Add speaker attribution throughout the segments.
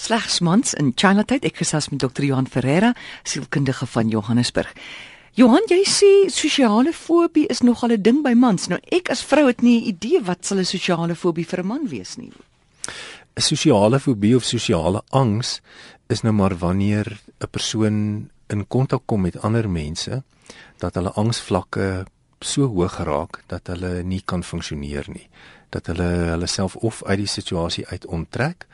Speaker 1: Slegs mans in Chinatown. Ek gesels met Dr. Johan Ferreira, sielkundige van Johannesburg. Johan, jy sê sosiale fobie is nogal 'n ding by mans. Nou ek as vrou het nie 'n idee wat sal 'n sosiale fobie vir 'n man wees nie.
Speaker 2: 'n Sosiale fobie of sosiale angs is nou maar wanneer 'n persoon in kontak kom met ander mense dat hulle angsvlakke so hoog geraak dat hulle nie kan funksioneer nie dat hulle hulle self of uit die situasie uit onttrek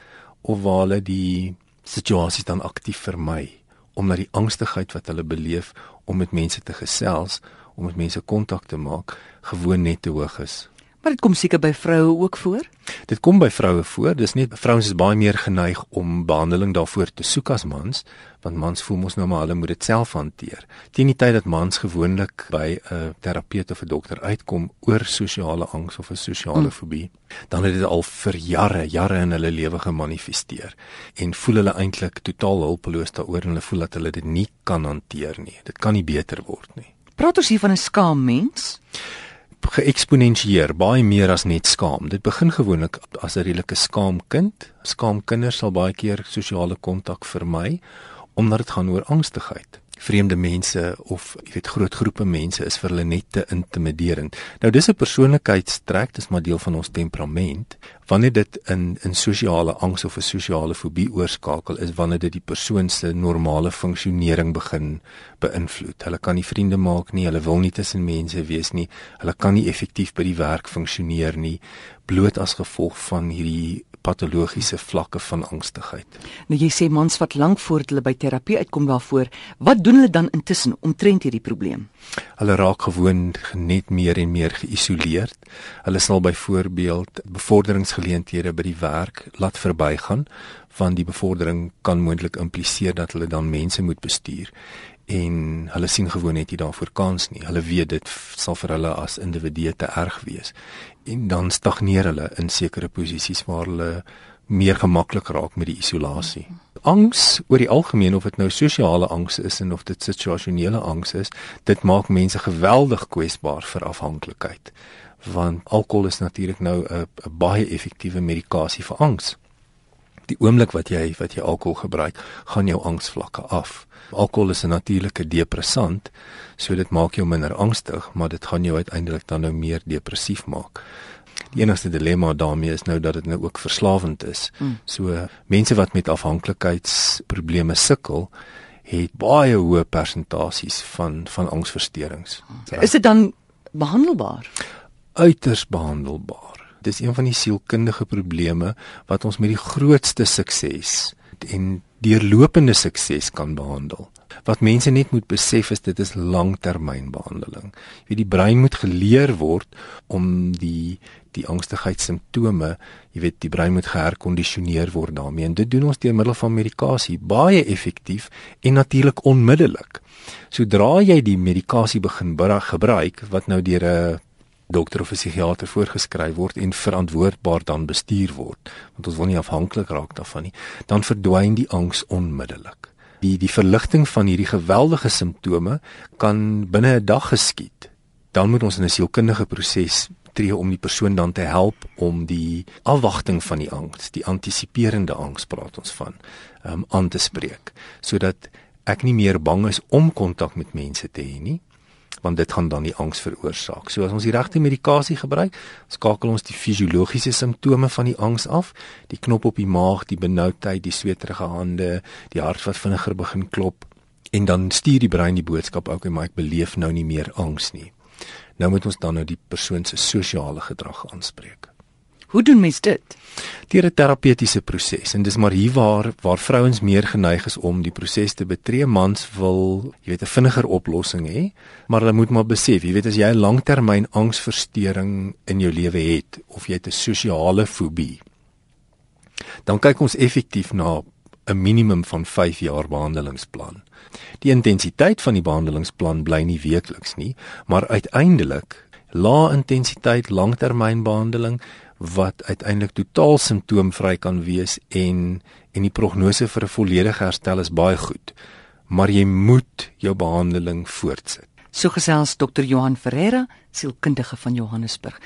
Speaker 2: of waar hulle die situasies dan aktief vermy omdat die angstigheid wat hulle beleef om met mense te gesels, om met mense kontak te maak, gewoon net te hoog is.
Speaker 1: Maar dit kom seker by vroue ook voor?
Speaker 2: Dit kom by vroue voor. Dis net vrouens is baie meer geneig om behandeling daarvoor te soek as mans, want mans voel mos nou maar hulle moet dit self hanteer. Teen die tyd dat mans gewoonlik by 'n terapeut of 'n dokter uitkom oor sosiale angs of 'n sosiale mm. fobie, dan het dit al vir jare, jare in hulle lewe gemanifesteer en voel hulle eintlik totaal hulpeloos daaroor en hulle voel dat hulle dit nie kan hanteer nie. Dit kan nie beter word nie.
Speaker 1: Praat ons hier van 'n skaam mens?
Speaker 2: Geëksponensieer baie meer as net skaam. Dit begin gewoonlik as 'n redelike skaam kind. Skaam kinders sal baie keer sosiale kontak vermy omdat dit gaan oor angstigheid vreemde mense of jy weet groot groepe mense is vir hulle net te intimiderend. Nou dis 'n persoonlikheidstrek, dis maar deel van ons temperament. Wanneer dit in in sosiale angs of 'n sosiale fobie oorskakel is wanneer dit die persoon se normale funksionering begin beïnvloed. Hulle kan nie vriende maak nie, hulle wil nie tussen mense wees nie, hulle kan nie effektief by die werk funksioneer nie bloot as gevolg van hierdie patologiese vlakke van angstigheid.
Speaker 1: Nou jy sê mans wat lank voor hulle by terapie uitkom daarvoor, wat doen hulle dan intussen omtrent hierdie probleem?
Speaker 2: Hulle raak gewoon net meer en meer geïsoleerd. Hulle sal byvoorbeeld bevorderingsgeleenthede by die werk laat verbygaan want die bevordering kan moontlik impliseer dat hulle dan mense moet bestuur en hulle sien gewoon net nie daarvoor kans nie. Hulle weet dit sal vir hulle as individue te erg wees. En dan stagneer hulle in sekere posisies waar hulle meer gemaklik raak met die isolasie. Angs oor die algemeen of dit nou sosiale angs is en of dit situasionele angs is, dit maak mense geweldig kwesbaar vir afhanklikheid. Want alkohol is natuurlik nou 'n baie effektiewe medikasie vir angs die oomblik wat jy wat jy alkohol gebruik, gaan jou angsvlakke af. Alkohol is 'n natuurlike depressant, so dit maak jou minder angstig, maar dit gaan jou uiteindelik dan nou meer depressief maak. Die enigste dilemma daarmee is nou dat dit nou ook verslawend is. Mm. So mense wat met afhanklikheidsprobleme sukkel, het baie hoë persentasies van van angsversteurings.
Speaker 1: Is dit dan behandelbaar?
Speaker 2: Uiters behandelbaar dis een van die sielkundige probleme wat ons met die grootste sukses en deurlopende sukses kan behandel. Wat mense net moet besef is dit is langtermynbehandeling. Jy weet die brein moet geleer word om die die angstigheidssimptome, jy weet die brein moet geherkondisioneer word daarmee en dit doen ons deur middel van medikasie, baie effektief en natuurlik onmiddellik. Sodra jy die medikasie begin gebruik wat nou deur 'n dokter of 'n psigiater voorgeskryf word en verantwoordbaar dan bestuur word, want ons wil nie afhanklik raak daarvan nie, dan verdwyn die angs onmiddellik. Die die verligting van hierdie geweldige simptome kan binne 'n dag geskied. Dan moet ons in 'n sielkundige proses tree om die persoon dan te help om die afwagting van die angs, die antisiperende angs praat ons van, um, aan te spreek, sodat ek nie meer bang is om kontak met mense te hê nie want dit gaan dan die angs veroorsaak. So as ons die regte medikasie gebruik, skakel ons die fisiologiese simptome van die angs af, die knop op die maag, die benoudheid, die sweterige hande, die hart wat vinniger begin klop en dan stuur die brein die boodskap ook, maar ek beleef nou nie meer angs nie. Nou moet ons dan nou die persoon se sosiale gedrag aanspreek.
Speaker 1: Hoe doen mens dit?
Speaker 2: Deur 'n terapeutiese proses en dis maar hier waar waar vrouens meer geneig is om die proses te betree. Mans wil, jy weet, 'n vinniger oplossing hê, maar hulle moet maar besef, jy weet as jy 'n langtermyn angsversteuring in jou lewe het of jy het 'n sosiale fobie, dan kyk ons effektief na 'n minimum van 5 jaar behandelingsplan. Die intensiteit van die behandelingsplan bly nie weekliks nie, maar uiteindelik lae intensiteit langtermynbehandeling wat uiteindelik totaal simptoomvry kan wees en en die prognose vir 'n volledige herstel is baie goed. Maar jy moet jou behandeling voortsit.
Speaker 1: So gesels Dr. Johan Ferreira, sielkundige van Johannesburg.